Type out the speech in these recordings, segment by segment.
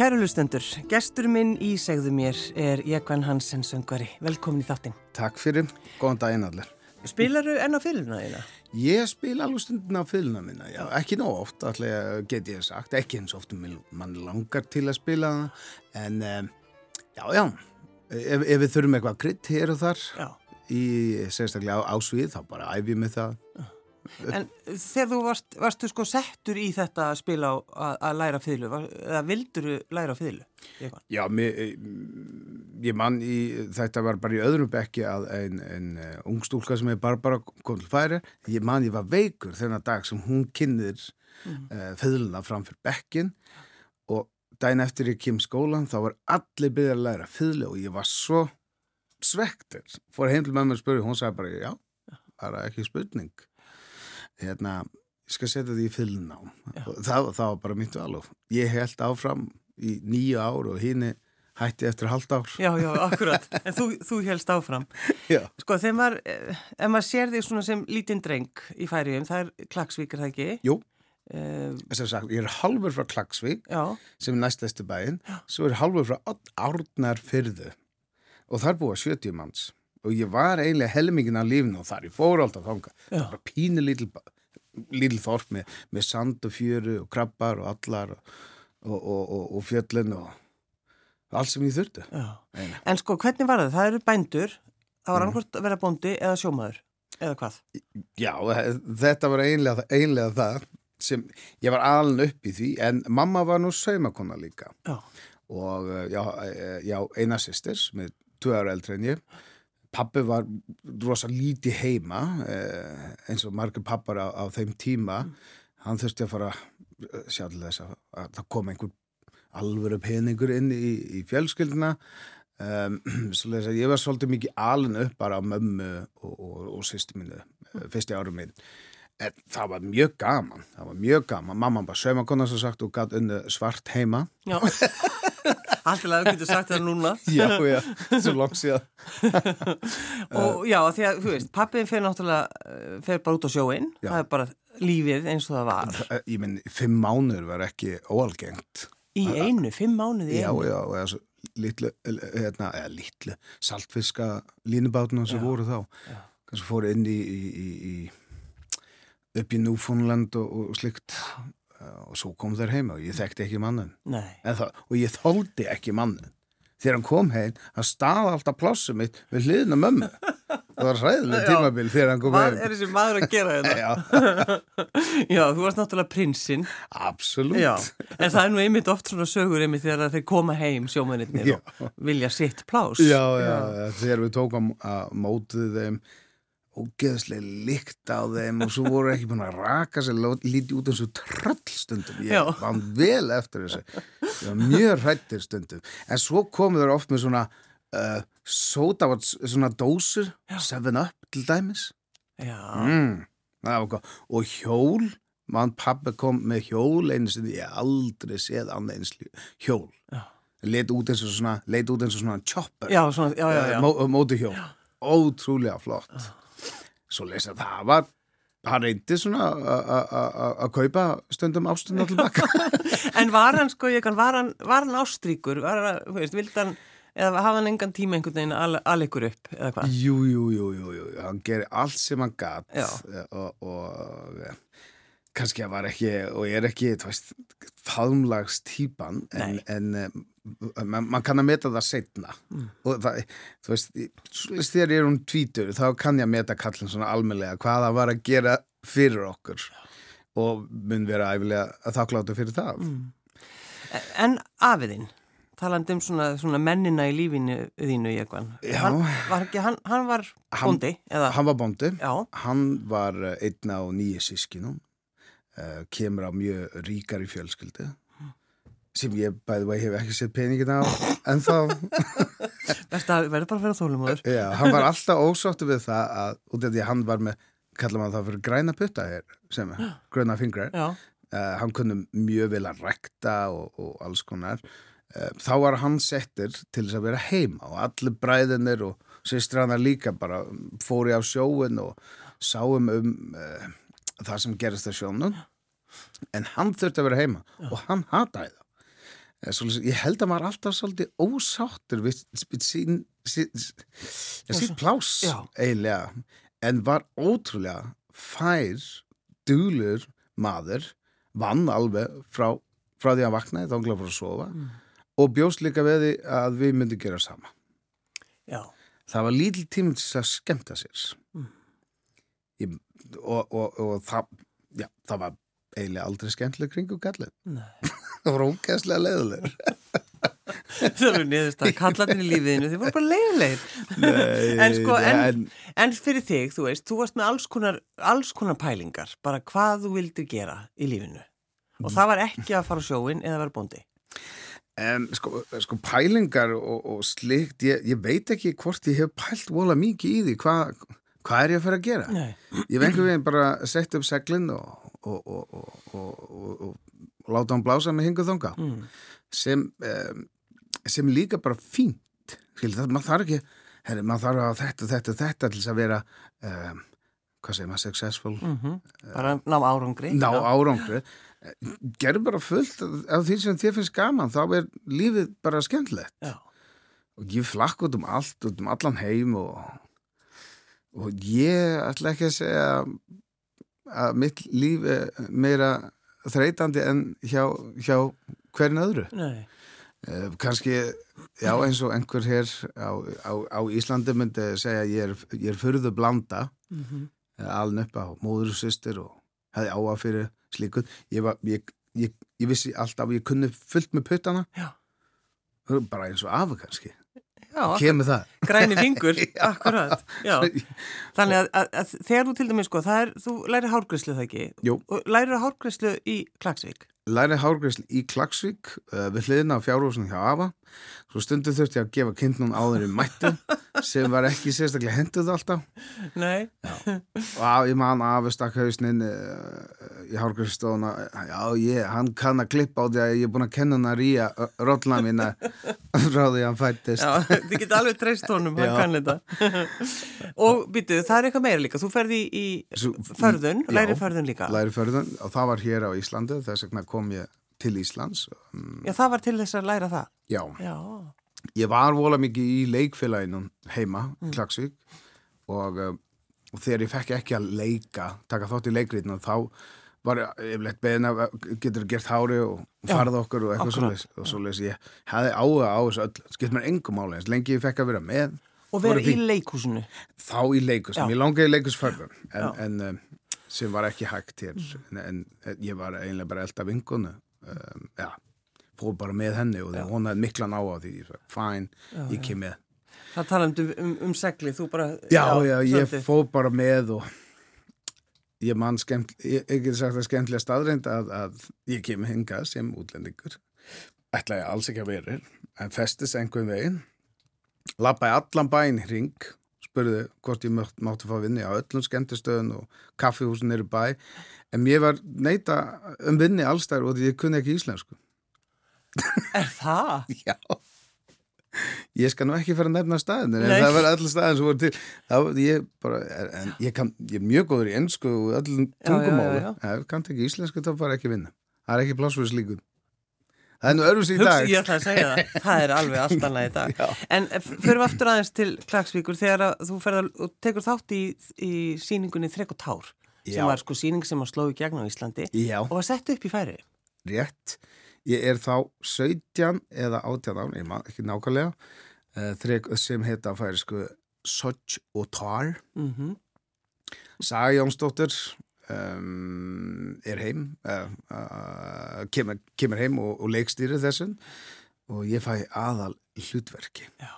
Kæru lustendur, gestur minn í segðu mér er Jekvann Hansen söngvari. Velkomin í þáttinn. Takk fyrir, góðan daginn allir. Spilaru enn á fylguna þína? Ég spila alveg stundin á fylguna mína, já, ekki nóg oft, allir get ég sagt, ekki eins oft um mann langar til að spila það, en já, já, ef, ef við þurfum eitthvað krydd hér og þar Já. í sérstaklega á, á svið, þá bara æfum við það. En þegar þú varst, varstu sko settur í þetta að spila á að, að læra fylgu, eða vildur þú læra fylgu? Já, mér, ég mann í, þetta var bara í öðrum bekki að ein, ein uh, ungstúlka sem er Barbara kom til færi, ég mann ég var veikur þennan dag sem hún kynir mm. uh, fylguna framfyrir bekkin og daginn eftir ég kem skólan þá var allir byrjað að læra fylgu og ég var svo svektur, fór heim til mér að spyrja, hún sagði bara já, það er ekki spurning hérna, ég skal setja því í það, það var bara mitt val og ég held áfram í nýju ár og hinn hætti eftir halvt ár. Já, já, akkurat. En þú, þú helst áfram. Já. Sko, þegar maður, ef maður sér því svona sem lítinn dreng í færiðum, það er klagsvíkar það ekki? Jú. Uh, sagt, ég er halvur frá Klagsvík já. sem er næstæstu bæinn svo er halvur frá Árnar fyrðu og þar búa 70 manns og ég var eiginlega helmingin af lífinu og þar ég fór alltaf þánga það var pínu lítil, þorp með, með sand og fjöru og krabbar og allar og, og, og, og fjöllin og allt sem ég þurfti En sko hvernig var það? Það eru bændur það var mm. annarkort að vera bóndi eða sjómaður eða hvað? Já, þetta var eiginlega, eiginlega það sem ég var alveg upp í því en mamma var nú saumakonna líka já. og já, já eina sýstir sem er 2 ára eldri en ég Pappi var rosa lítið heima eh, eins og margir pappar á, á þeim tíma. Mm. Hann þurfti að fara sjá til þess að, að það kom einhver alvöru peningur inn í, í fjölskylduna. Um, ég var svolítið mikið alin upp bara á mömmu og, og, og sýstu mínu, fyrsti árum minn. En það var mjög gaman, það var mjög gaman. Mamma var saumakonna sem sagt og gæti unni svart heima. Já. Alltaf að þú getur sagt það núna. Já, já, svo langt síðan. Og já, því að, þú veist, pappiðin fer náttúrulega fer bara út á sjóin, já. það er bara lífið eins og það var. Það, Ég minn, fimm mánuður var ekki óalgengt. Í einu, fimm mánuð í einu? Já, já, og þessu litlu, hérna, eða litlu saltfiska línubátuna sem voru þá. kannski fóru inn í, í, í upp í Núfónland og, og slikt og svo kom þær heima og ég þekkti ekki mannin og ég þóldi ekki mannin þegar hann kom heim, hann staði alltaf plássum mitt við hliðina mömmu. Það var ræðilega tímabil þegar hann kom heim. Hvað er þessi maður að gera þetta? Já. Já, þú varst náttúrulega prinsinn. Absolut Já. En það er nú einmitt oft svona sögur einmitt þegar þeir koma heim sjómanirnir og vilja sitt plás Já, já, já. þegar við tókum að mótið þeim ógeðslega líkt á þeim og svo voru ekki búin að raka sér lítið út eins og tröllstundum ég Já. var vel eftir þessu. Ég var mjög hrættir stundum. En svo komu þeir oft með svona uh, sóta, svona dósur 7up til dæmis. Mm, og hjól mann pappa kom með hjól einu sem ég aldrei séð annað eins hjól. Leit út eins og svona leit út eins og svona chopper. Já, svona, já, já, uh, mó, móti hjól. Ótrúlega flott svo lesa það var hann reyndi svona að kaupa stundum ástunna tilbaka. En var hann sko, ég kann, var hann, var hann ástríkur, var hann, þú veist, vild hann eða hafa hann engan tíma einhvern veginn að al ykkur upp, eða hvað? Jú, jú, jú, jú, jú, hann gerir allt sem hann gatt og, og kannski að var ekki, og ég er ekki, þú veist, faðumlags típan en, en mann man kann að meta það setna mm. og það, þú veist, þegar ég er um tvítur þá kann ég að meta kallin svona almeinlega hvað það var að gera fyrir okkur. Og mun vera æfilega að þakkláttu fyrir það. Mm. En afiðinn talandi um svona, svona mennina í lífinu þínu í eitthvað hann var, ekki, hann, hann var bondi hann, hann var bondi, Já. hann var einna á nýju sískinum uh, kemur á mjög ríkari fjölskyldu sem ég bæði að ég hef ekki sett peningin á en þá verður bara að vera þólumöður já, hann var alltaf ósáttu við það að, út af því að hann var með kalla maður það fyrir græna putta hér sem er, gröna fingrar. Uh, hann kunni mjög vel að rekta og, og alls konar. Uh, þá var hann settir til þess að vera heima og allir bræðinir og sýstrannar líka bara fóri á sjóin og sáum um uh, það sem gerist á sjónun en hann þurfti að vera heima já. og hann hataði það. Eh, Svolítið, ég held að maður alltaf svolítið ósáttur við sín, sín, sín, plás Já. eiginlega en var ótrúlega fær, dúlur maður, vann alveg frá, frá því að vaknaði þá hann fór að sofa og bjóst líka við því að við myndum gera sama. Já, það var lítil tíminn til að skemmta sér ég, og, og, og það, já, það var eiginlega aldrei skemmtileg kringu kallið nei. það var ógæslega leiðilegur Það eru niðurst að kallatinn í lífiðinu, þið voru bara leiðilegir. En sko, en, en- en fyrir þig, þú veist, þú varst með alls konar, alls konar pælingar, bara hvað þú vildir gera í lífinu. Og það var ekki að fara á sjóin eða vera bóndi. En sko, sko pælingar og, og slikt, ég, ég veit ekki hvort ég hef pælt vola mikið í því, hvað hva er ég að fara að gera? Nei. Ég hef einhvern veginn bara sett upp seglinn og, og, og, og, og, og láta hann blása með hingu þanga Mm. sem, um, sem líka bara fínt, skil, það, maður þarf ekki, herri, maður þarf að þetta, þetta, þetta til þess að vera, um, hvað segir maður, successful, Mm Bara ná árangri. ná árangri gerðu bara fullt af því sem þér finnst gaman þá er lífið bara skemmtilegt Já. og ég flakk út um allt út um allan heim og, og ég ætla ekki að segja að mitt líf er meira þreytandi en hjá, hjá hvern öðru Nei. uh, kannski já eins og einhver hér á, á, á Íslandi myndi segja að ég er, er fyrðu blanda Mm -hmm. aln upp á móður og systir og hefði áhuga fyrir slíkun ég, var, ég, ég, ég vissi alltaf ég kunni fullt með puttana Já. bara eins og afu kannski Já, kemur það græni fingur, akkurat. Já. Þannig að, að, að þegar þú til dæmis, sko, það er, þú lærir hárgræslu það ekki? Jú. Og lærir hárgræslu í Klagsvík? læri hárgræsl í Klagsvík uh, við hliðina á fjárhúsinu hjá afa svo stundu þurfti ég að gefa kindnum áður í mættu sem var ekki sérstaklega henduð alltaf Nei. og á, ég man afi stakk hausnin uh, í hárgræslstofuna já ég, hann kann að klippa á því að ég er búin að kenna hann að ríja rollna mína frá því að hann fættist Já, þið geta alveg treyst honum, hann Já. kann þetta. og býtu, það er eitthvað meira líka. Þú ferði í, förðun, Já. læri förðun líka. læri förðun og það var hér á Íslandi þess vegna kom ég til Íslands um, Já, það var til þess að læra það. já, Já. ég var vola mikið í leikfélaginu heima Mm. Klagsvík og, uh, og þegar ég fekk ekki að leika taka þátt í leikritinu þá var ég beðin að getur gert hári og farða okkur og eitthvað svoleiðis og svoleiðis ég hefði áhuga á þessu öll skipt mér engum eins lengi ég fekk að vera með Og vera í fínt. leikhúsinu. þá í leikus, Já. mér langaði í leikusförðun en, en um, sem var ekki hægt hér en, en ég var eiginlega bara elda vinkunu um, já, fór bara með henni og Já. hún hafði miklan á á því ég fæn, Já, ég kem með Það talandi um, um, um segli, þú bara... já, já, ég svolítið. fór bara með og ég man skemmt ég, ég get sagt það skemmtilega staðreind að, að ég kem hingað sem útlendingur ætla ég alls ekki að vera en festist einhvern veginn lappaði allan bæinn hring spurði hvort ég mátt, mátti fá vinni á öllum skemmtistöðun og kaffihúsin eru bæ. En mér var neita um vinni allstæður og því ég kunni ekki íslensku. Er það? já. Ég skal nú ekki fara að nefna staðin en það var allir staðin sem voru til. Var ég bara, en ég, kann, ég er mjög góður í ennsku og öllum já. ef kannt ekki íslensku þá fara ekki vinna. Það er ekki plássfyrir slíkun það er nú örfus í dag. ég ætla að segja það, það er alveg allt annað í dag. En fyrir aftur aðeins til Klagsvíkur þegar þú ferð og tekur þátt í, í síningunni Þrek og Tár sem Já. var sko síning sem að sló í gegn á Íslandi já, og var sett upp í færi. rétt. Ég er þá 17 eða 18 án, ég maður ekki nákvæmlega uh, þrek sem heita færi sko Sodj og Tar Mm Saga Jónsdóttir um, er heim uh, uh, kemur, kemur heim og, og leikstýrið þessum og ég fæ aðal hlutverki Já.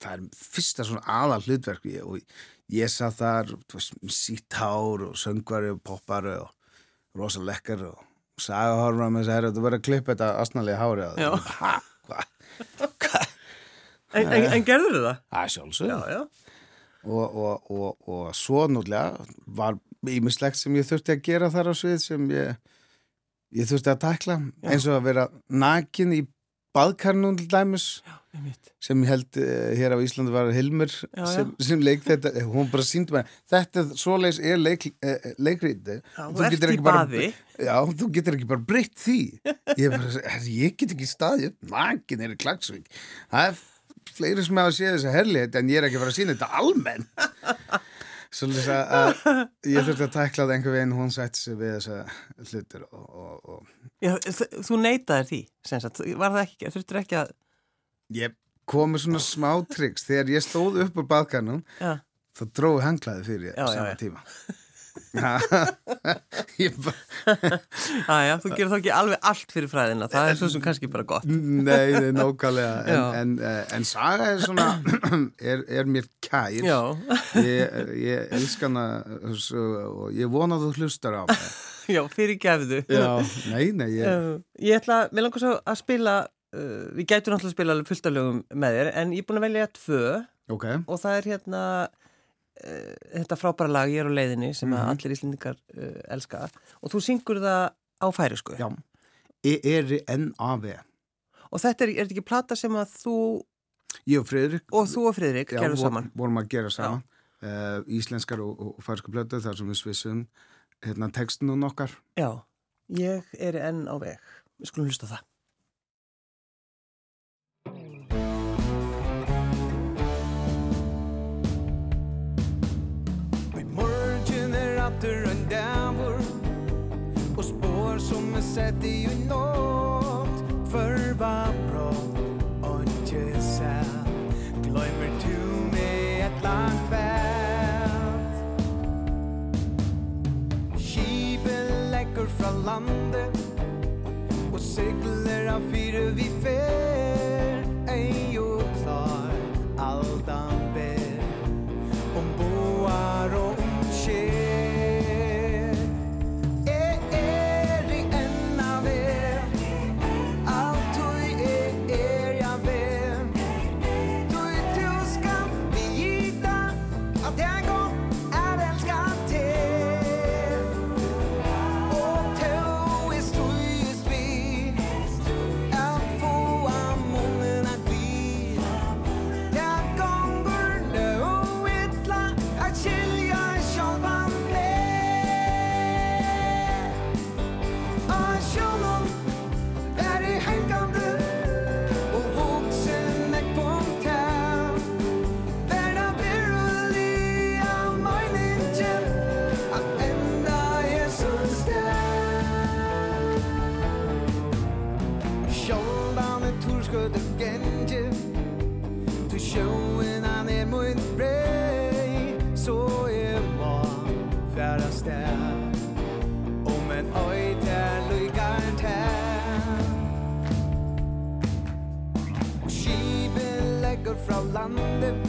það er fyrsta svona aðal hlutverki og ég sað þar sítt hár og söngvari og poppari og rosa lekkar og saga horfum með þess að þú verður að klippa þetta asnalega hári að Já. ha, hvað hva? En, en, en gerður það? það er sjálfsög já. og, og, og, og svo nútlega var ímislegt sem ég þurfti að gera þar á svið sem ég, ég þurfti að tækla. Já. eins og að vera nakin í baðkarnum til dæmis. Sem ég held uh, hér á Íslandi var Hilmur já, sem, sem leik þetta, hún bara síndi mig þetta svoleiðis er leik, uh, leikriti þú ert í baði. já, þú getur ekki bara breytt því. Ég, bara, ég get ekki staðið magin er í klagsvík það er fleiri sem hafa séð þessa herlið en ég er ekki að fara að sína þetta almennt Svolítið að ég þurfti að tækla það einhver veginn, hún sætti sig við þessa hlutur og... og, og... Já, þú neytaði því, sagt, var það ekki, þurftur ekki að... Ég kom með svona smá triks, þegar ég stóð upp úr baðkarnum, þá dróði hanglaði fyrir ég á sama tíma. Æja, þú gerur þá ekki alveg allt fyrir fræðina, það er svo sem kannski bara gott. Nei, það er nókallega en, en, eh, en saga er svona er, er mér kær. Ég, ég elska hana og ég vona að þú hlustar á mig. Já, fyrir gefðu Nei, nei ég... Ég ætla, mér langar svo að spila uh, við gætum náttúrulega að spila fullt af lögum með þér en ég er búin að velja tvö. Okay. og það er hérna uh, þetta frábæra lag Ég er á leiðinni sem mm -hmm. allir íslendingar uh, elska. Og þú syngur það á færisku Já, E-R-N-A-V Og þetta er, er þetta ekki plata sem að þú Ég og Fridrik Og þú og Fridrik gerðu saman. vorum að gera saman. Uh, Íslenskar og, og færisku plötu þar sem við svissum hérna, textinu nokkar Já, ég er enn á veg Við skulum hlusta það gator endeavor Og spår som er sett i ju nåt. För vad brott och inte sant du med ett langt vält Kiben läcker från landet Och segler av fyra vi fel shoulder down the tours good to get you to in an it moon ray so it more fair as Om en men oi der lui gant her skibel legger fra landet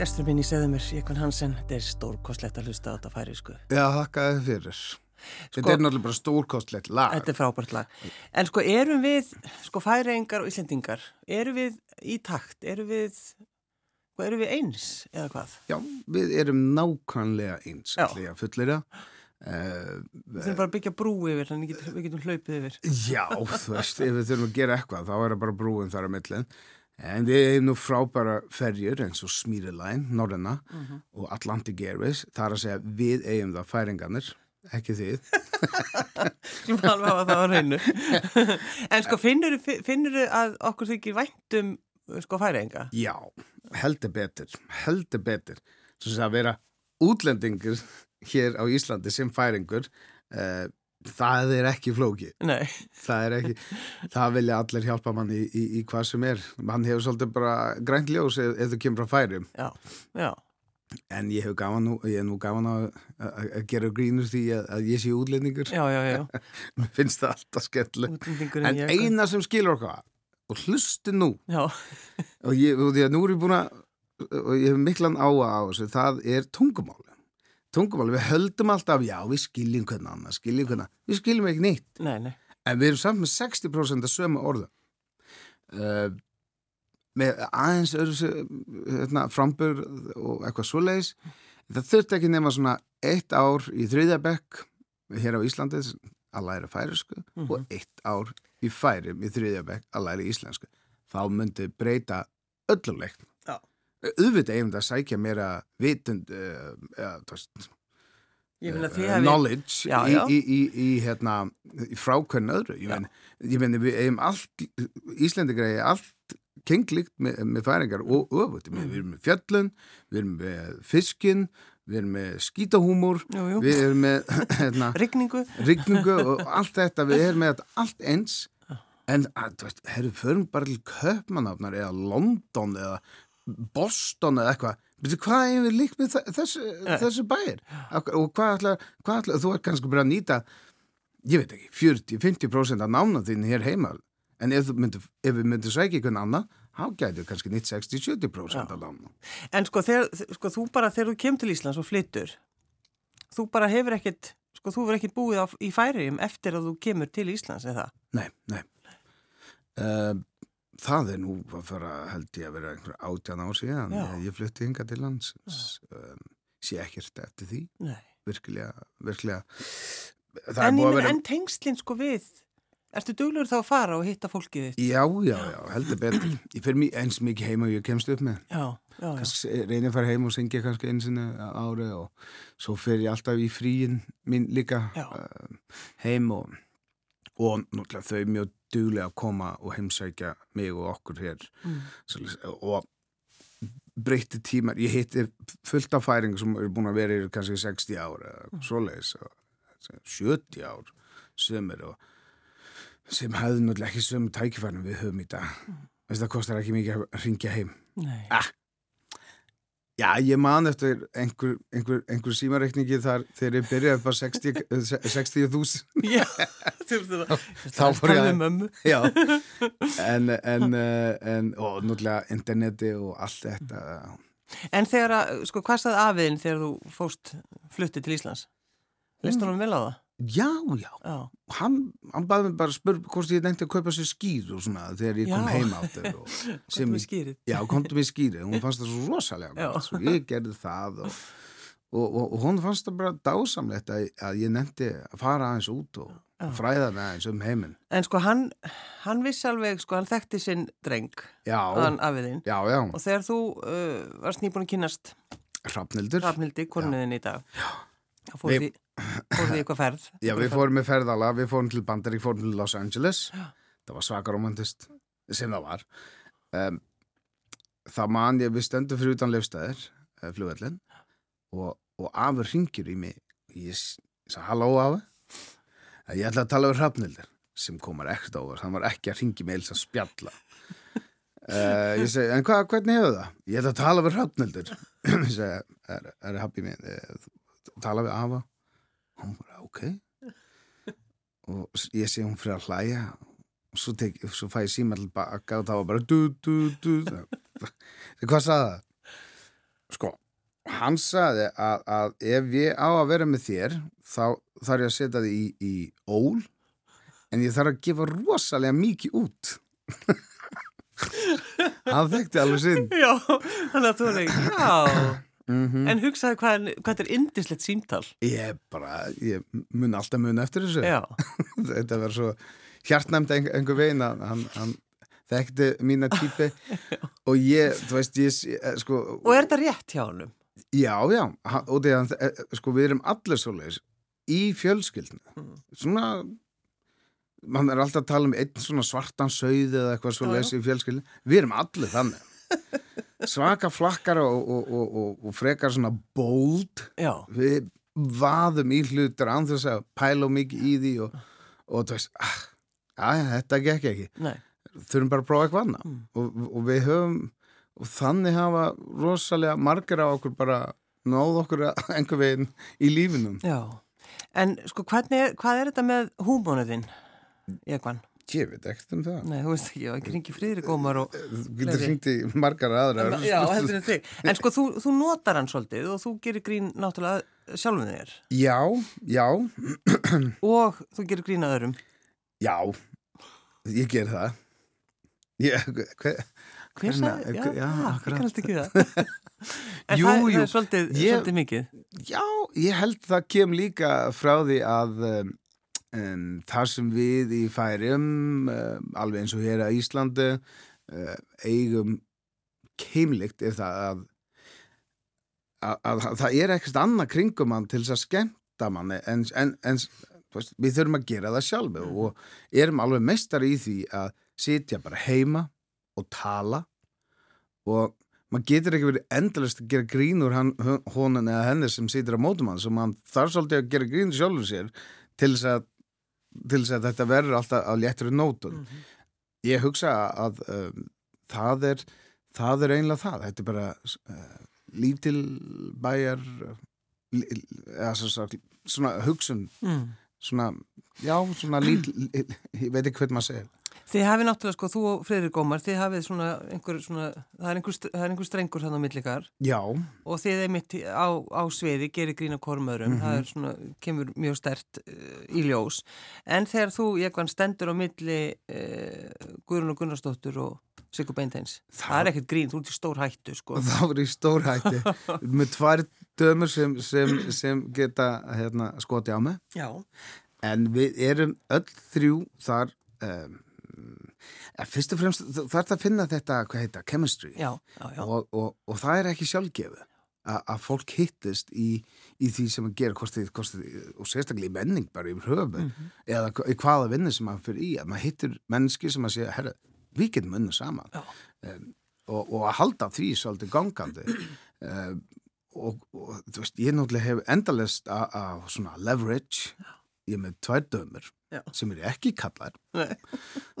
Gestur minn í segðu mér, Jekvann Hansen, þetta er stórkostlegt að hlusta á þetta færisku. Já, þakkaði fyrir. Sko, þetta er náttúrulega bara stórkostlegt lag. Þetta er frábært lag. En sko, erum við, sko, færingar og íslendingar, erum við í takt, erum við, hvað, erum við eins, eða hvað? Já, við erum nákvæmlega eins, allir að fullera. uh, Við þurfum bara að byggja brú yfir, þannig getum, við getum hlaupið yfir. Já, þú veist, ef við þurfum að gera eitthvað þá er það bara brúin þar að millin en við hefum nú frábæra ferjur eins og Smírilæn, Norræna og Atlantic Airways, það er að segja við eigum það færingarnir, ekki þið Skulum alveg hafa það á reynu. en sko, finnur, finnur að okkur þykir væntum sko færinga? Já, heldur betur heldur betur svo að vera útlendingur hér á Íslandi sem færingur uh, það er ekki flóki Nei, það er ekki, það vilja allir hjálpa mann í, í, í hvað sem er. Mann hefur svolítið bara grænt ljós ef, ef þú kemur frá færum. Já, já, en ég hef gaman nú, ég er nú gaman að, að, gera grínur því að, að ég sé útlendingur. Mér finnst það alltaf Útlendingurinn en eina sem skilur okkar og hlusti nú. Og, ég, og nú er ég búin að og ég hef miklan áa á þessu það er tungumáli tungumáli, við höldum alltaf, já við skiljum hvernig annað, skiljum hvernig annað, við skiljum ekki neitt. Nei, nei. en við erum samt með 60% af sömu orðum. Uh, með aðeins hérna, frambur og eitthvað svoleiðis. Það þurfti ekki nema svona eitt ár í þriðjabekk hér á Íslandi að læra færisku og eitt ár í færim í þriðjabekk að læra íslensku. Þá myndi breyta Já. Auðvitað eigum það að sækja meira vitund uh, uh, uh, knowledge Já, já. Í, í, í, hérna, í frákvörn öðru ég Já. meni, ég meni við eigum allt Íslendingar eigum allt kenglíkt með, með færingar og öfut Mm. við erum með fjöllun, við erum með fiskin, við erum með skítahúmur við erum með hérna, Rigningu? og allt þetta við erum með allt eins en að, þú veist, herru, förum bara til Köpmanafnar eða London eða Boston eða eitthvað. Hvað er við líkt með þe- þessu, þessu bæir? Og hvað ætlar, hvað ætlar þú er kannski bara að nýta ég veit ekki, 40-50% af nána þín hér heima. En ef, þú myndir, ef við myndum sækja einhvern annan þá gætu kannski nýtt 60-70% af nána En sko, þegar, sko, þú bara, þegar þú kemur til Íslands og flyttur, þú bara hefur ekkit, sko, þú hefur ekkit búið á, í færiðum eftir að þú kemur til Íslands, eða? Nei, nei. Uh, það er nú að fara, held ég að vera einhver átján ár síðan. Ég, flutti hinga til lands. Um, sé ekkert eftir því, Nei. virkilega, virkilega. En, er vera... en tengslinn, sko, við, ertu duglur þá að fara og hitta fólkið þitt? Já, já, já, heldur betur. Ég fer mér eins mikið heim og ég kemst upp með. Já, já, já. Reynir að fara heim og syngja kannski á ári og svo fer ég alltaf í fríin mín líka uh, heim og, og náttúrulega þau mjög duglega að koma og heimsækja mig og okkur hér Mm. Og breytti tímar, ég hitti fullt af færing sem eru búin að vera í kannski 60 ár eða Mm. svoleiðis og 70 ár sömur og sem hefðu náttúrulega ekki sömu tækifærin við höfum í dag Mm. það kostar ekki mikið að ringja heim Nei. Já, ég man eftir einhver, einhver, einhver símareikningi þar þegar ég byrjaði bara 60 60.000 Já, þú veist það. Þá fór ég að-. Já, en, en, eh, en og náttúrulega interneti og allt þetta En þegar að, sko, hvað stað afiðin þegar þú fóst fluttið til Íslands? Leist hann vel á það? Já, já, Já. hann, hann baði mig bara að spurða hvort ég nefndi að kaupa sér skýr og svona þegar ég kom Já. heim áttur og, Sem við skýrið. Já, komdu með skýri, hún fannst það svo rosalega Já. gott, svo ég gerði það og, og, og, og hún fannst það bara dásamlegt að, að ég nefndi að fara aðeins út og Já. fræða mig aðeins um heiminn En sko, hann, hann vissi alveg, sko, hann þekkti sinn dreng, Já, hann afiðin. já, já, Og þegar þú uh, varst nýbúin að kynast Hrafnildur Rafnildi, konuðin í dag, þá fór Við- því, fór því eitthvað ferð. Já, við fórum með ferðala, við fórum til Bandarík, fórum til Los Angeles. Það var svaka romantist sem það var. Um, það man ég, við stöndum fyrir utan lefstæðir, uh, flugvellin og, og afur ringir í mig. Ég sagði, halló afi. Ég ætla að tala um Hrafnildur sem komar ekkert over, hann var ekki að ringi mig eils að spjalla. Uh, ég segi, en hva, hvernig hefur það? ég ætla að tala við Hrafnildur ég segi, er, er happy með eh, tala við afa. Hún bara, ok. Og ég sé hún fyrir að hlæja. Og svo, tek, svo fæ ég síma til baka og það var bara du, du, du hvað sagði það? sko, hann sagði að, að ef ég á að vera með þér þá þarf ég að setja þið í, í ól en ég þarf að gefa rosalega mikið út. Hann þekkti alveg sinn. Já, þannig að þú er já, Mhm. en hugsaði hvað, hvað þetta er indislegt símtal. Ég bara, ég mun alltaf mun eftir þessu. Þetta var svo hjartnæmt einhver, einhver veginn að hann, hann þekkti mína típi og ég, þú veist, ég, eh, sko... og er þetta rétt hjá honum? Já, já, hann- og því að, eh, sko, við erum allir svoleiðis í fjölskyldinu. Svona, mann er alltaf að tala um einn svona svartan sauð eða eitthvað svoleiðis í fjölskyldinu. Við erum allir þannig. Svaka flakkar og, og, og, og, og frekar svona bold. Já, Við vaðum í hlutur án þess að pæla mikið í því og, og þú veist, ah, að, þetta gekk ekki. nei, Þurfum bara að prófa eitthvað annað. Mm. Og, og við höfum, og þannig hafa rosalega margir á okkur bara náð okkur einhver veginn í lífinum. já. En sko, hvernig, hvað er þetta með húmónuðinn, Jekvann? Ég veit ekkert um það. Nei, þú veist ekki, ég ringi Friðrik Ómar og... Þú getur Fleiri. hringt í margar aðrar. Já, heldur en þig. En sko, þú, þú notar hann svolítið og þú gerir grín náttúrulega sjálfum þér Já, já, og þú gerir grín að öðrum. já, ég ger það. Ég, hver, Hver sagði? Já, já, ég kannast ekki það. en Jú, það, jú. það er svolítið, Ég- svolítið mikið. Já, ég held það kem líka frá því að um, um, þar sem við í færim, um, alveg eins og hér að Íslandi, uh, eigum keimlikt er það að, að, að, að það er ekkert annað kringum mann til þess að skemmta manni en, en, en veist, við þurfum að gera það sjálfu og erum alveg mestar í því að sitja bara heima og tala og maður getur ekki verið endalist að gera grín úr honan eða henni sem situr á mótum hann, sem hann þarf svolítið að gera grín sjálfur sér til þess að, til þess að þetta verður alltaf á léttri nótun. Ég hugsa að um, það, er, það er einlega það. Þetta er bara uh, lítil bæjar, uh, eða, svona, hugsun, Mm. svona, já, svona lítil, ég veit ekki hvað maður segir. Þið hafið náttúrulega, sko, þú og Friðrik Ómar, þið hafið svona einhver, svona, það er einhver, það er einhver strengur þannig á millikar Já, og þið er mitt á, á sviði, gerir grín á kormöðrum, Mhm. það er svona, kemur mjög stert uh, í ljós. En þegar þú, Jekvann, stendur á milli uh, Guðrun og Gunnarsdóttur og Sigur Beinteins, það, Það- er ekkert grín, þú ert í stór hættu, sko. þá er í stórhætti með tvær dömur sem, sem, sem geta hérna, skoti á mig. Já, En við erum öll þrjú þar um, fyrst og fremst þarf að finna þetta, hvað heita, chemistry. Já, já, já. og, og, og það er ekki sjálfgefu að fólk hittist í, í því sem að gera hvort þið, og sérstaklega í menning bara yfir höfu eða hva- í hvaða vinnu sem maður fyrir í að maður hittir menneski sem að segja, herra, við getum unnu saman. Um, og, og að halda því svolítið gangandi. Um, og, þú veist, ég náttúrulega hef endalist á svona leverage ég er með tvær dömur Já. sem eru ekki kallar Nei.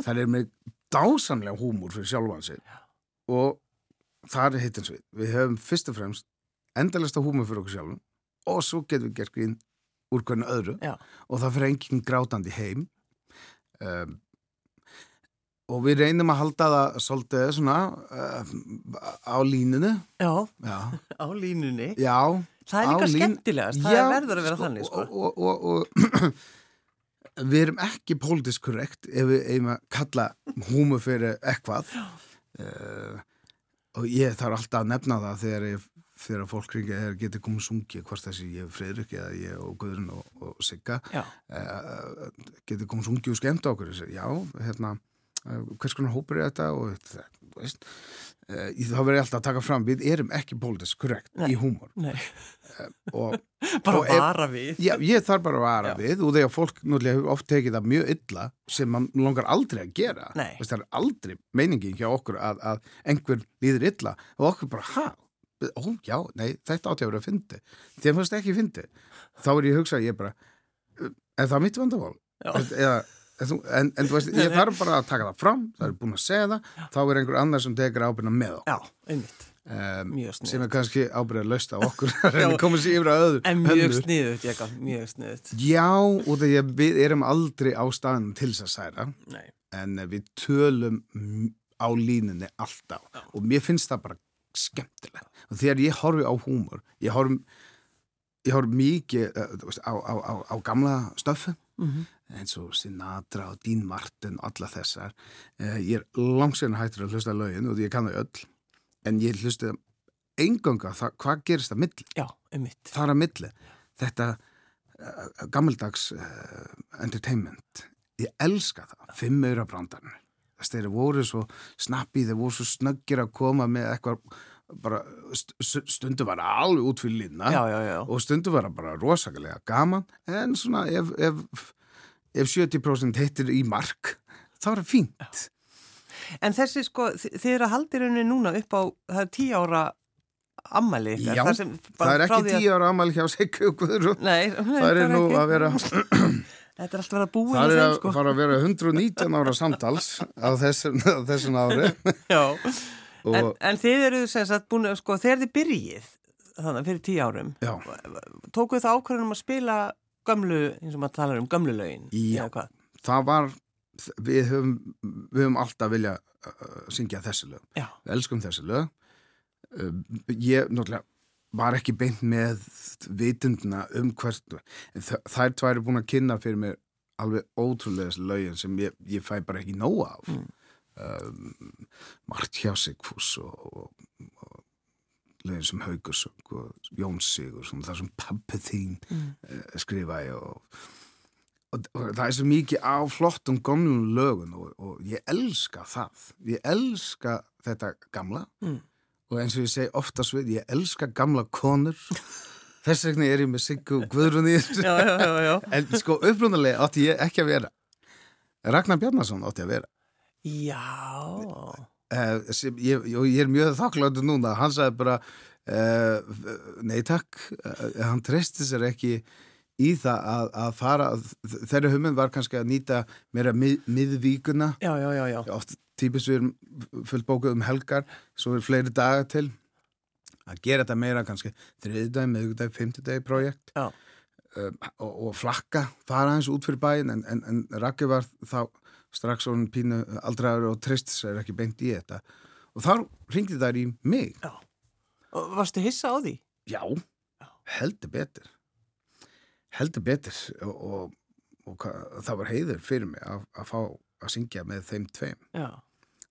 þær eru með dásamlega húmúr fyrir sjálfan sig og það er hittins við við höfum fyrst og fremst endalista húmúr fyrir okkur sjálfum og svo getum við gert grín úr hvernig öðru Já. og það fyrir enginn grátandi heim um, og við reynum að halda það svolítið svona uh, á línunu Já, já, á línunni. já Það er líka lín- skemmtilegast, það Já, verður að vera þannig, sko. og, og, og, og við erum ekki politisk korrekt ef við eigum að kalla húmu fyrir eitthvað. Uh, og ég þarf alltaf að nefna það þegar, ég, þegar fólk ringið er getið komið sungið hvort þessi ég Friðrik eða ég og Guðrun og, og Sigga. Uh, getið komið sungið og skemmt á okkur já, hérna uh, hvers konar hópur er þetta? Og þú veist þá verður ég alltaf að taka fram við erum ekki politisk korrekt í húmor nei, og bara ef- vara við. Já, ég þarf bara að vara Já. við og þegar fólk náttúrulega hefur oft tekið það mjög illa sem mann langar aldrei að gera Nei. Veist, það er aldrei meiningin hjá okkur að, að einhver líður illa og okkur bara, ha? Ó, já, nei, þetta átti að vera að fyndi þegar fannst ekki fyndi þá er ég að hugsa, ég bara er það mitt vandamál? Já. Eða, en, en, en þú veist, ég þarf bara að taka það fram það er búin að segja það, þá er einhver annar sem tekur ábyrna með okkur Já, einmitt. um, sem er kannski ábyrða löst á okkur að að koma sér yfir að öður En mjög sniðut, Jekka, mjög sniðut. Já, og þegar við erum aldrei á staðinu til þess að særa Nei, en við tölum á línunni alltaf. Og mér finnst það bara skemmtilegt. Og þegar ég horfi á húmor ég horfi, ég horfi mikið veist, á, á, á, á gamla stöffu Mhm. eins og Sinatra og Dean Martin og alla þessar. Uh, ég er langsinn hættur að hlusta lögin og ég kann þau öll en ég hlusta enganga það, hvað gerist að milli? Já, um mitt. þar að milli. Þetta uh, gammeldags entertainment ég elska það, fimm auðra brandarnir þess þeir voru svo snappi þeir voru svo snöggir að koma með eitthvað bara st st stundu var það alveg út fyrir línna Já, já, já. og stundu var það bara rosakalega gaman en svona ef, ef, ef 70% hittir í mark þá er það fínt En þessi sko, þi- þið eru að halda í rauninni núna upp á, það er tíu ára ykkar. Já, það bara er ekki tíu ára amal hjá Siggu Nei, það er nú ekki. að vera Þetta er alltaf að búa það í er að sko. fara að vera 119 ára samtals á þessum, ári Já, en, en þið eru sem sagt búin að sko, þegar þið byrjið þannig fyrir tíu árum, já, tókuð það ákvörðunum að spila gömlu, eins og maður talar um gömlu lögin. Já. það var við höfum, við höfum alltaf vilja uh, syngja þessi lög Já, við elskum þessi lög uh, ég náttúrulega var ekki beint með vitundina um hvert þær tvær eru búin að kynna fyrir mér alveg ótrúlega þessi lögin sem ég, ég fæ bara ekki nóga af Mm. Um, Mart hjá Sigfús og, og, og lögin sem Haugursson og Jón Sigur það sem pappi þín Mm. uh, skrifa ég og, og, það er svo mikið á flottum gamlum lögun og, og ég elska það ég elska þetta gamla Mm. og eins og ég segi oftast við, ég elska gamla konur þess vegna er ég með Siggu og Guðrún í þessu já, já, já, já. en sko upprunalega átti ég ekki að vera Ragnar Bjarnason átti að vera Já, uh, sem, ég, ég er mjög þakkláttur núna. Hann sagði bara uh, nei takk, uh, hann treysti sér ekki í það að, að fara, þeirra humund var kannski að nýta meira mið, miðvíkuna. Já, já, já, já. oft típist við erum fullt bókuð um helgar svo er fleiri daga til að gera þetta meira kannski þriðdagi, miðugdagi, fimmtudagi projekt. Og, og flakka fara hans út fyrir bæin en, en, en Raki var þá strax og pínu aldraður og trist sér ekki beint í þetta. Og þá ringdi þær í mig. Og varstu hissa á því? já, heldur betur. Heldur betur. Og, og, og það var heiður fyrir mig að, að fá að syngja með þeim tveim. Já.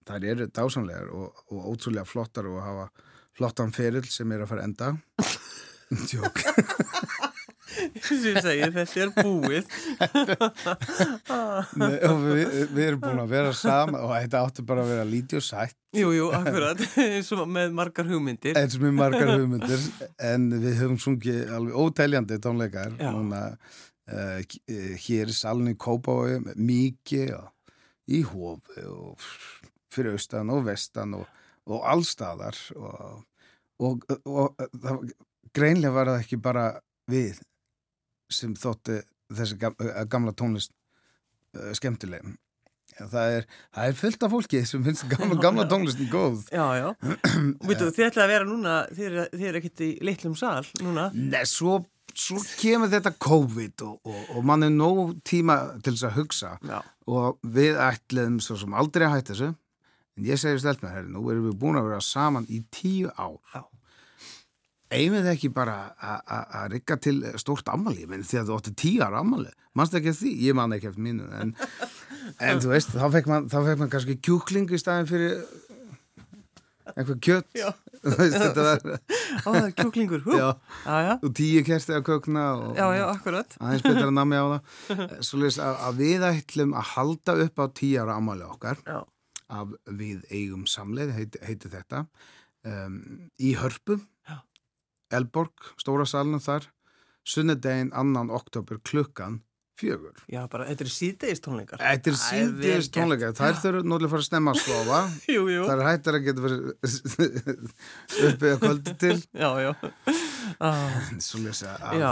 þær eru dásamlegar og, og ótrúlega flottar og hafa flottan ferill sem er að fara enda. Tjók ég segi, þetta er búið. Nei, við, við erum búin að vera saman og þetta áttu bara að vera lítið og sætt Jú, jú, akkurat, eins og með margar hugmyndir. eins og með margar hugmyndir en við höfum sungið alveg ótæljandi tónleikar núna uh, hér í salinu í Kópavogi mikið í hófi og fyrir austan og vestan og, og allstaðar og, og, og, greinlega var það ekki bara við sem þótti þessi gam, gamla tónlist uh, skemmtileg það er, það er fullt af fólki sem finnst gamla, gamla tónlistin góð Já, já. Og veitu, þið ætlaði að vera núna, þið eru, eru ekkert í litlum sal núna. Nei, svo, svo kemur þetta COVID og, og, og mann er nóg tíma til þess að hugsa Já. og við ætliðum svo sem aldrei að hætta þessu en ég segi stelt með herri, nú erum við búin að vera saman í tíu ár Já. Eigum við ekki bara að- rigga til stórt ammali menn því að þú átti tíu ára ammali mannst ekki því, ég man ekki eftir mínu en, en þú veist, þá fekk man, þá fekk man kannski kjúkling í staðin fyrir eitthvað kjött Já. Þú veist, þetta var Ó, það er kjúklingur, já, Já, já. og tíu kersti að kökna og, Já, já, akkurat. aðeins betur að namja á það. Svoleiðis að, að við ætlum að halda upp á tíu ára ammali okkar af við eigum samleið heiti, heiti þetta um, í Hörpu. Já. Elborg, stóra salnum þar sunnudegin annan oktober klukkan fjögur Já, bara, þetta eru síðdeist tónleikar. Þetta er Það er vel síðdeis gert. tónleika þær þurfa náttúrulega að fara að snemma að sofa Jú, jú. þær hættar að geta verið uppið að kvöldi til Já, já. Ah, Svoleiðis að já,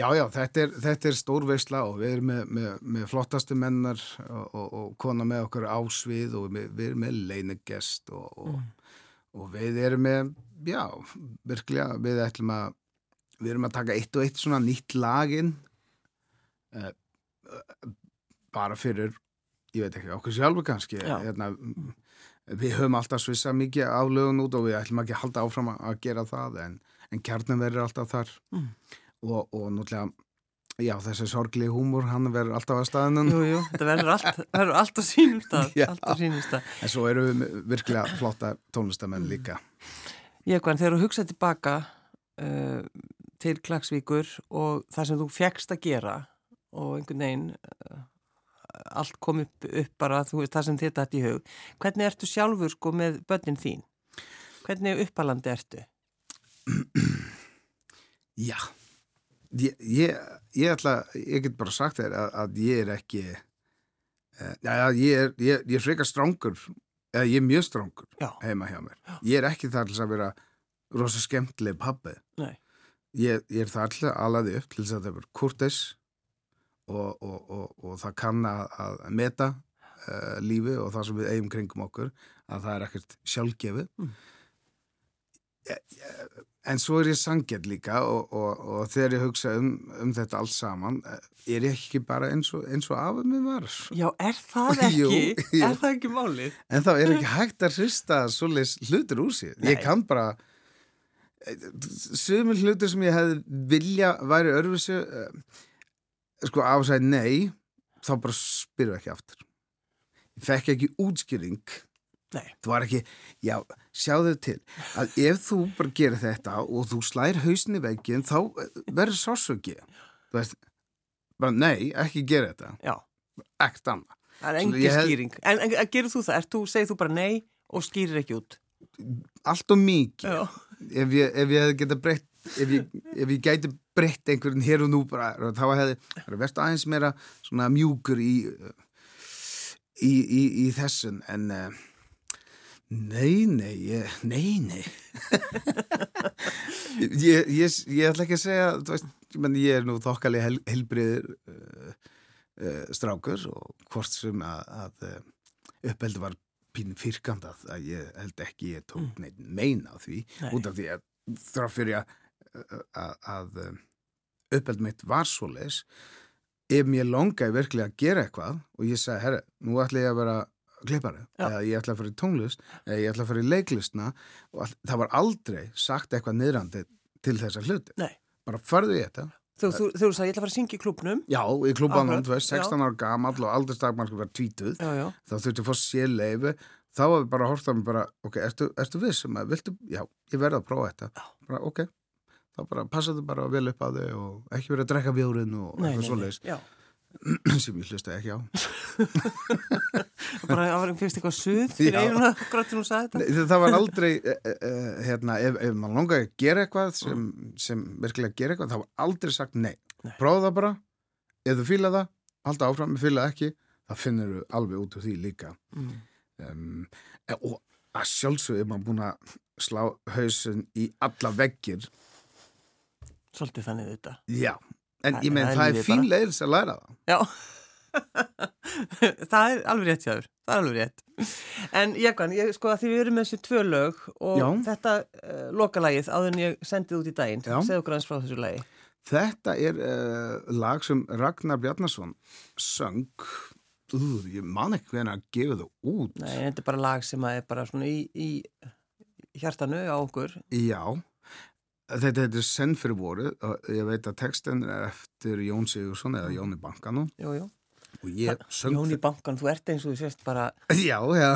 Já, já, þetta er, þetta er stór veisla og við erum með, með, með flottastu mennar og, og, og kona með okkur ásvið og við, við erum með leinegest og, og, og við erum með, já, virkilega, við ætlum að, við erum að taka eitt og eitt svona nýtt laginn uh, bara fyrir, ég veit ekki, okkur sjálfur kannski, hérna, við höfum alltaf svissa mikið á lögun út og við ætlum ekki að halda áfram að- gera það en, en kjarnin verður alltaf þar Mm. og, og náttúrulega já, þessi sorglegi húmor, hann verður alltaf að staðinum jú, jú. Þetta verður allt, verður allt á sínum stað. Já. Allt á sínum stað. en svo eru við virkilega flotta tónlistamenn líka Ég hvað, þegar þú hugsaði tilbaka uh, til Klagsvíkur og það sem þú fegst að gera og einhvern veginn uh, allt kom upp, upp bara veist það sem þetta hætti í hug. Hvernig ertu sjálfur sko með börnin þín? Hvernig uppalandi ertu? Já, ég, ég, ég ætla, ég get bara sagt þér að, að ég er ekki, uh, já, ég er, ég, ég er frekar strángur, eða ég er mjög strángur Já. heima hjá mér. Ég er ekki þar til að vera rosa skemmtileg pabbi. Ég, ég er þar til að alaði upp til þess að það vera kurtis og, og, og, og það kann að, að meta uh, lífi og það sem við eigum kringum okkur að það er ekkert sjálfgefið. Mm. En svo er ég sangjart líka og, og, og þegar ég hugsa um, um þetta allt saman, eh, er ég ekki bara eins og, eins og afum minn var. Já, er það ekki? Jú, jú. Er það ekki málið? En þá er ekki hægt að hrista svoleiðis hlutur úr. Nei. Ég kann bara sömur hlutur sem ég hefði vilja væri örfissu sko á að segja nei þá bara spyrum ekki aftur. Ég fekk ekki útskýring Nei. þú var ekki, já, sjáðu til. Að ef þú bara gerir þetta og þú slær hausni veggin þá eh, verður sásöki þú veist, bara nei, ekki gera þetta. Já, ekkert annað. Það er ég hef- skýring. En, en, en gerir þú það? Þú, segir þú bara nei og skýrir ekki út? allt og mikið. Ef ég, ef ég geta breytt ef ég, ef ég gæti breytt einhverjum hér og nú bara, þá hefði verið aðeins meira mjúkur í í, í, í þessun. En uh, nei, nei ég, nei, nei ég, ég, ég ætla ekki að segja veist, ég, er nú þokkalið hel, helbriður uh, uh, strákur og hvort sem að, að uh, uppeldi var pínu fyrkandað að ég held ekki ég tók neitt meina á því Nei. út af því að þrátt fyrir að, að, að um, uppeldi mitt var svo leis ef mér longaði virkilega að gera eitthvað og ég sagði, herra, nú ætla ég að vera klippari, eða ég ætla að fara í tónlist eða ég ætla að fara í leiklistna og það var aldrei sagt eitthvað niðrandi til þessa hluti, Nei. bara farðu í þetta. Þú, þú, þú sagði, ég ætla að fara að syngja í klubnum. Já, í Akkurat, þú veist, 16 ára gamall og aldrei stakmarka var tvítuð Já, já. þá þurfti að fá sér leifi þá var við bara að horta mig bara, ok, ertu, ertu viss um að, viltu, já, ég verði að prófa þetta. Bara, ok, þá bara passaðu bara vel upp á þau og ekki verið að drekka bjórin og eitthvað svoleiðis. sem ég hlusta ekki á. Bara að vera fyrst eitthvað suð fyrir einuna, grátt til hún sagði þetta. Nei, það var aldrei uh, hérna, ef, ef maður langaði að gera eitthvað sem, sem virkilega gera eitthvað, það var aldrei sagt nei, Nei. prófa það bara. Ef þú fýla það, halda áfram. Ef fýla ekki, það finnur þú alveg út úr því líka. Mm. um, og að sjálfsögðu er maður búin að slá hausin í alla veggir. Svolítið þannig þetta. já, en ég meina það er fín leiðis að læra það Já. það er alveg rétt jáður. Það er alveg rétt. En ég sko að því við erum með þessi tvö lög og Já. þetta uh, lokalagið áður en ég sendið út í daginn. Já. Segðu okkur aðeins frá þessu lagi. þetta er uh, lag sem Ragnar Bjarnason söng Ú, ég man ekki hvernig að gefa það út Nei, þetta er bara lag sem er bara svona í, í hjartanu á okkur. Já, þetta heitir Senn fyrir voru og ég veit að textin er eftir Jón Sigursson eða Jóni Bankanu Jú, jú. og ég söng Jón í bankan, þú ert eins og þú sést bara, Já, já,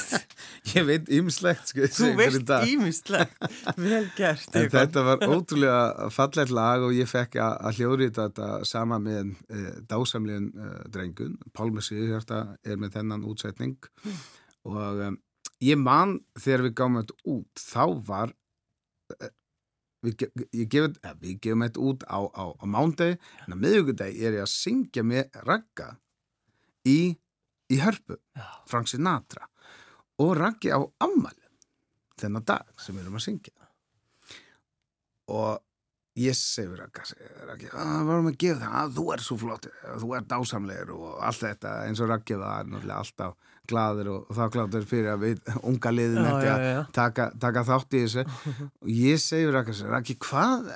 ég veit ymslegt sko, þú segir veist ímislegt. Vel gert. En þetta var ótrúlega fallegt lag og ég fekk að, hljóðrita þetta sama með e, dásamlegin e, drengun. Pálmi Sigurhjarta er með þennan útsetning og um, ég man þegar við gáum þetta út, þá var, e, við, ég gefum, e, við gefum þetta út á, á, á mándegi, en á miðugudegi er ég að syngja með ragga í, í hörpu. Frank Sinatra og raggi á ammali þennan dag sem við erum að syngja og ég við Ragga, að varum að gefa það, að þú er svo flott, þú er dásamlegur og allt þetta eins og Raggi var náttúrulega alltaf gladur og, þá gladur fyrir að við unga liðin Já, eftir já, að já. taka, taka þátt í þessu og ég við Ragga, Raggi, hvað,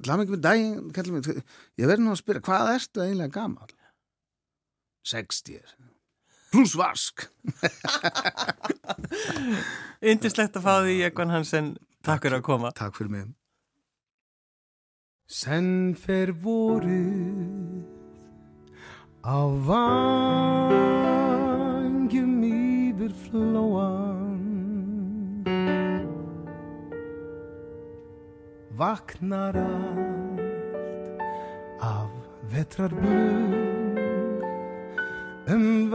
hlað mig ekki með daginn, mig, ég verði nú að spyrja, hvað ertu eiginlega gamal? 60 pluss vask Yndislegt að fá því Jekvan Hansen. Takk fyrir að koma. Takk fyrir mig Senn fer vorið á could flow on. Vaknar allt av vätrar en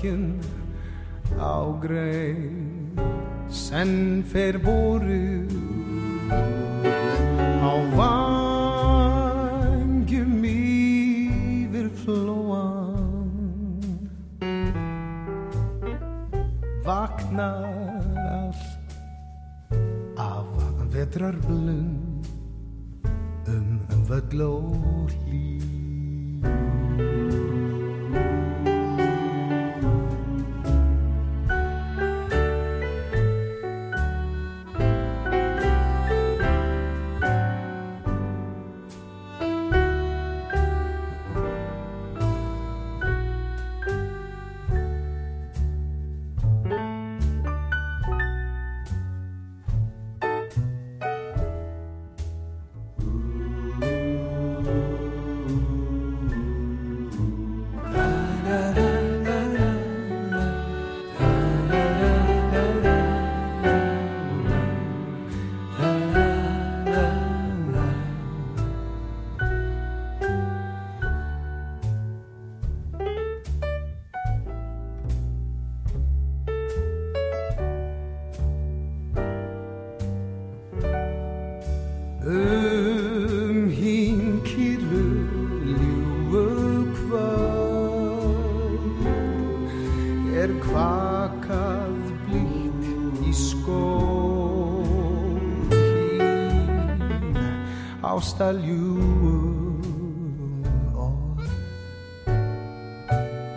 dökinn á grein senn fer boru á vangjum yfir flóan vaknar allt af vetrarblund um völl og líf er kvakað blítt í skó hín ástaljúu orð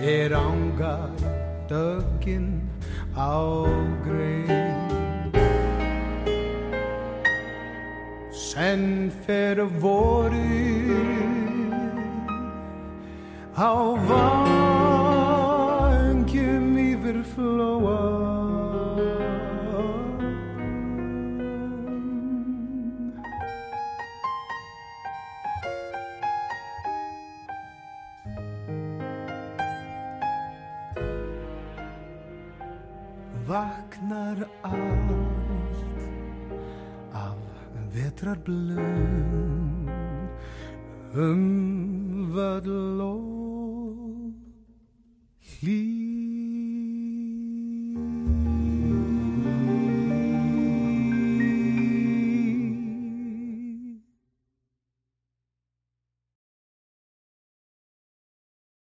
er ángar dögin á grein. Senn fer voru á vangjum yfir flóa Vaknar allt af vetrarblum um völl og hlý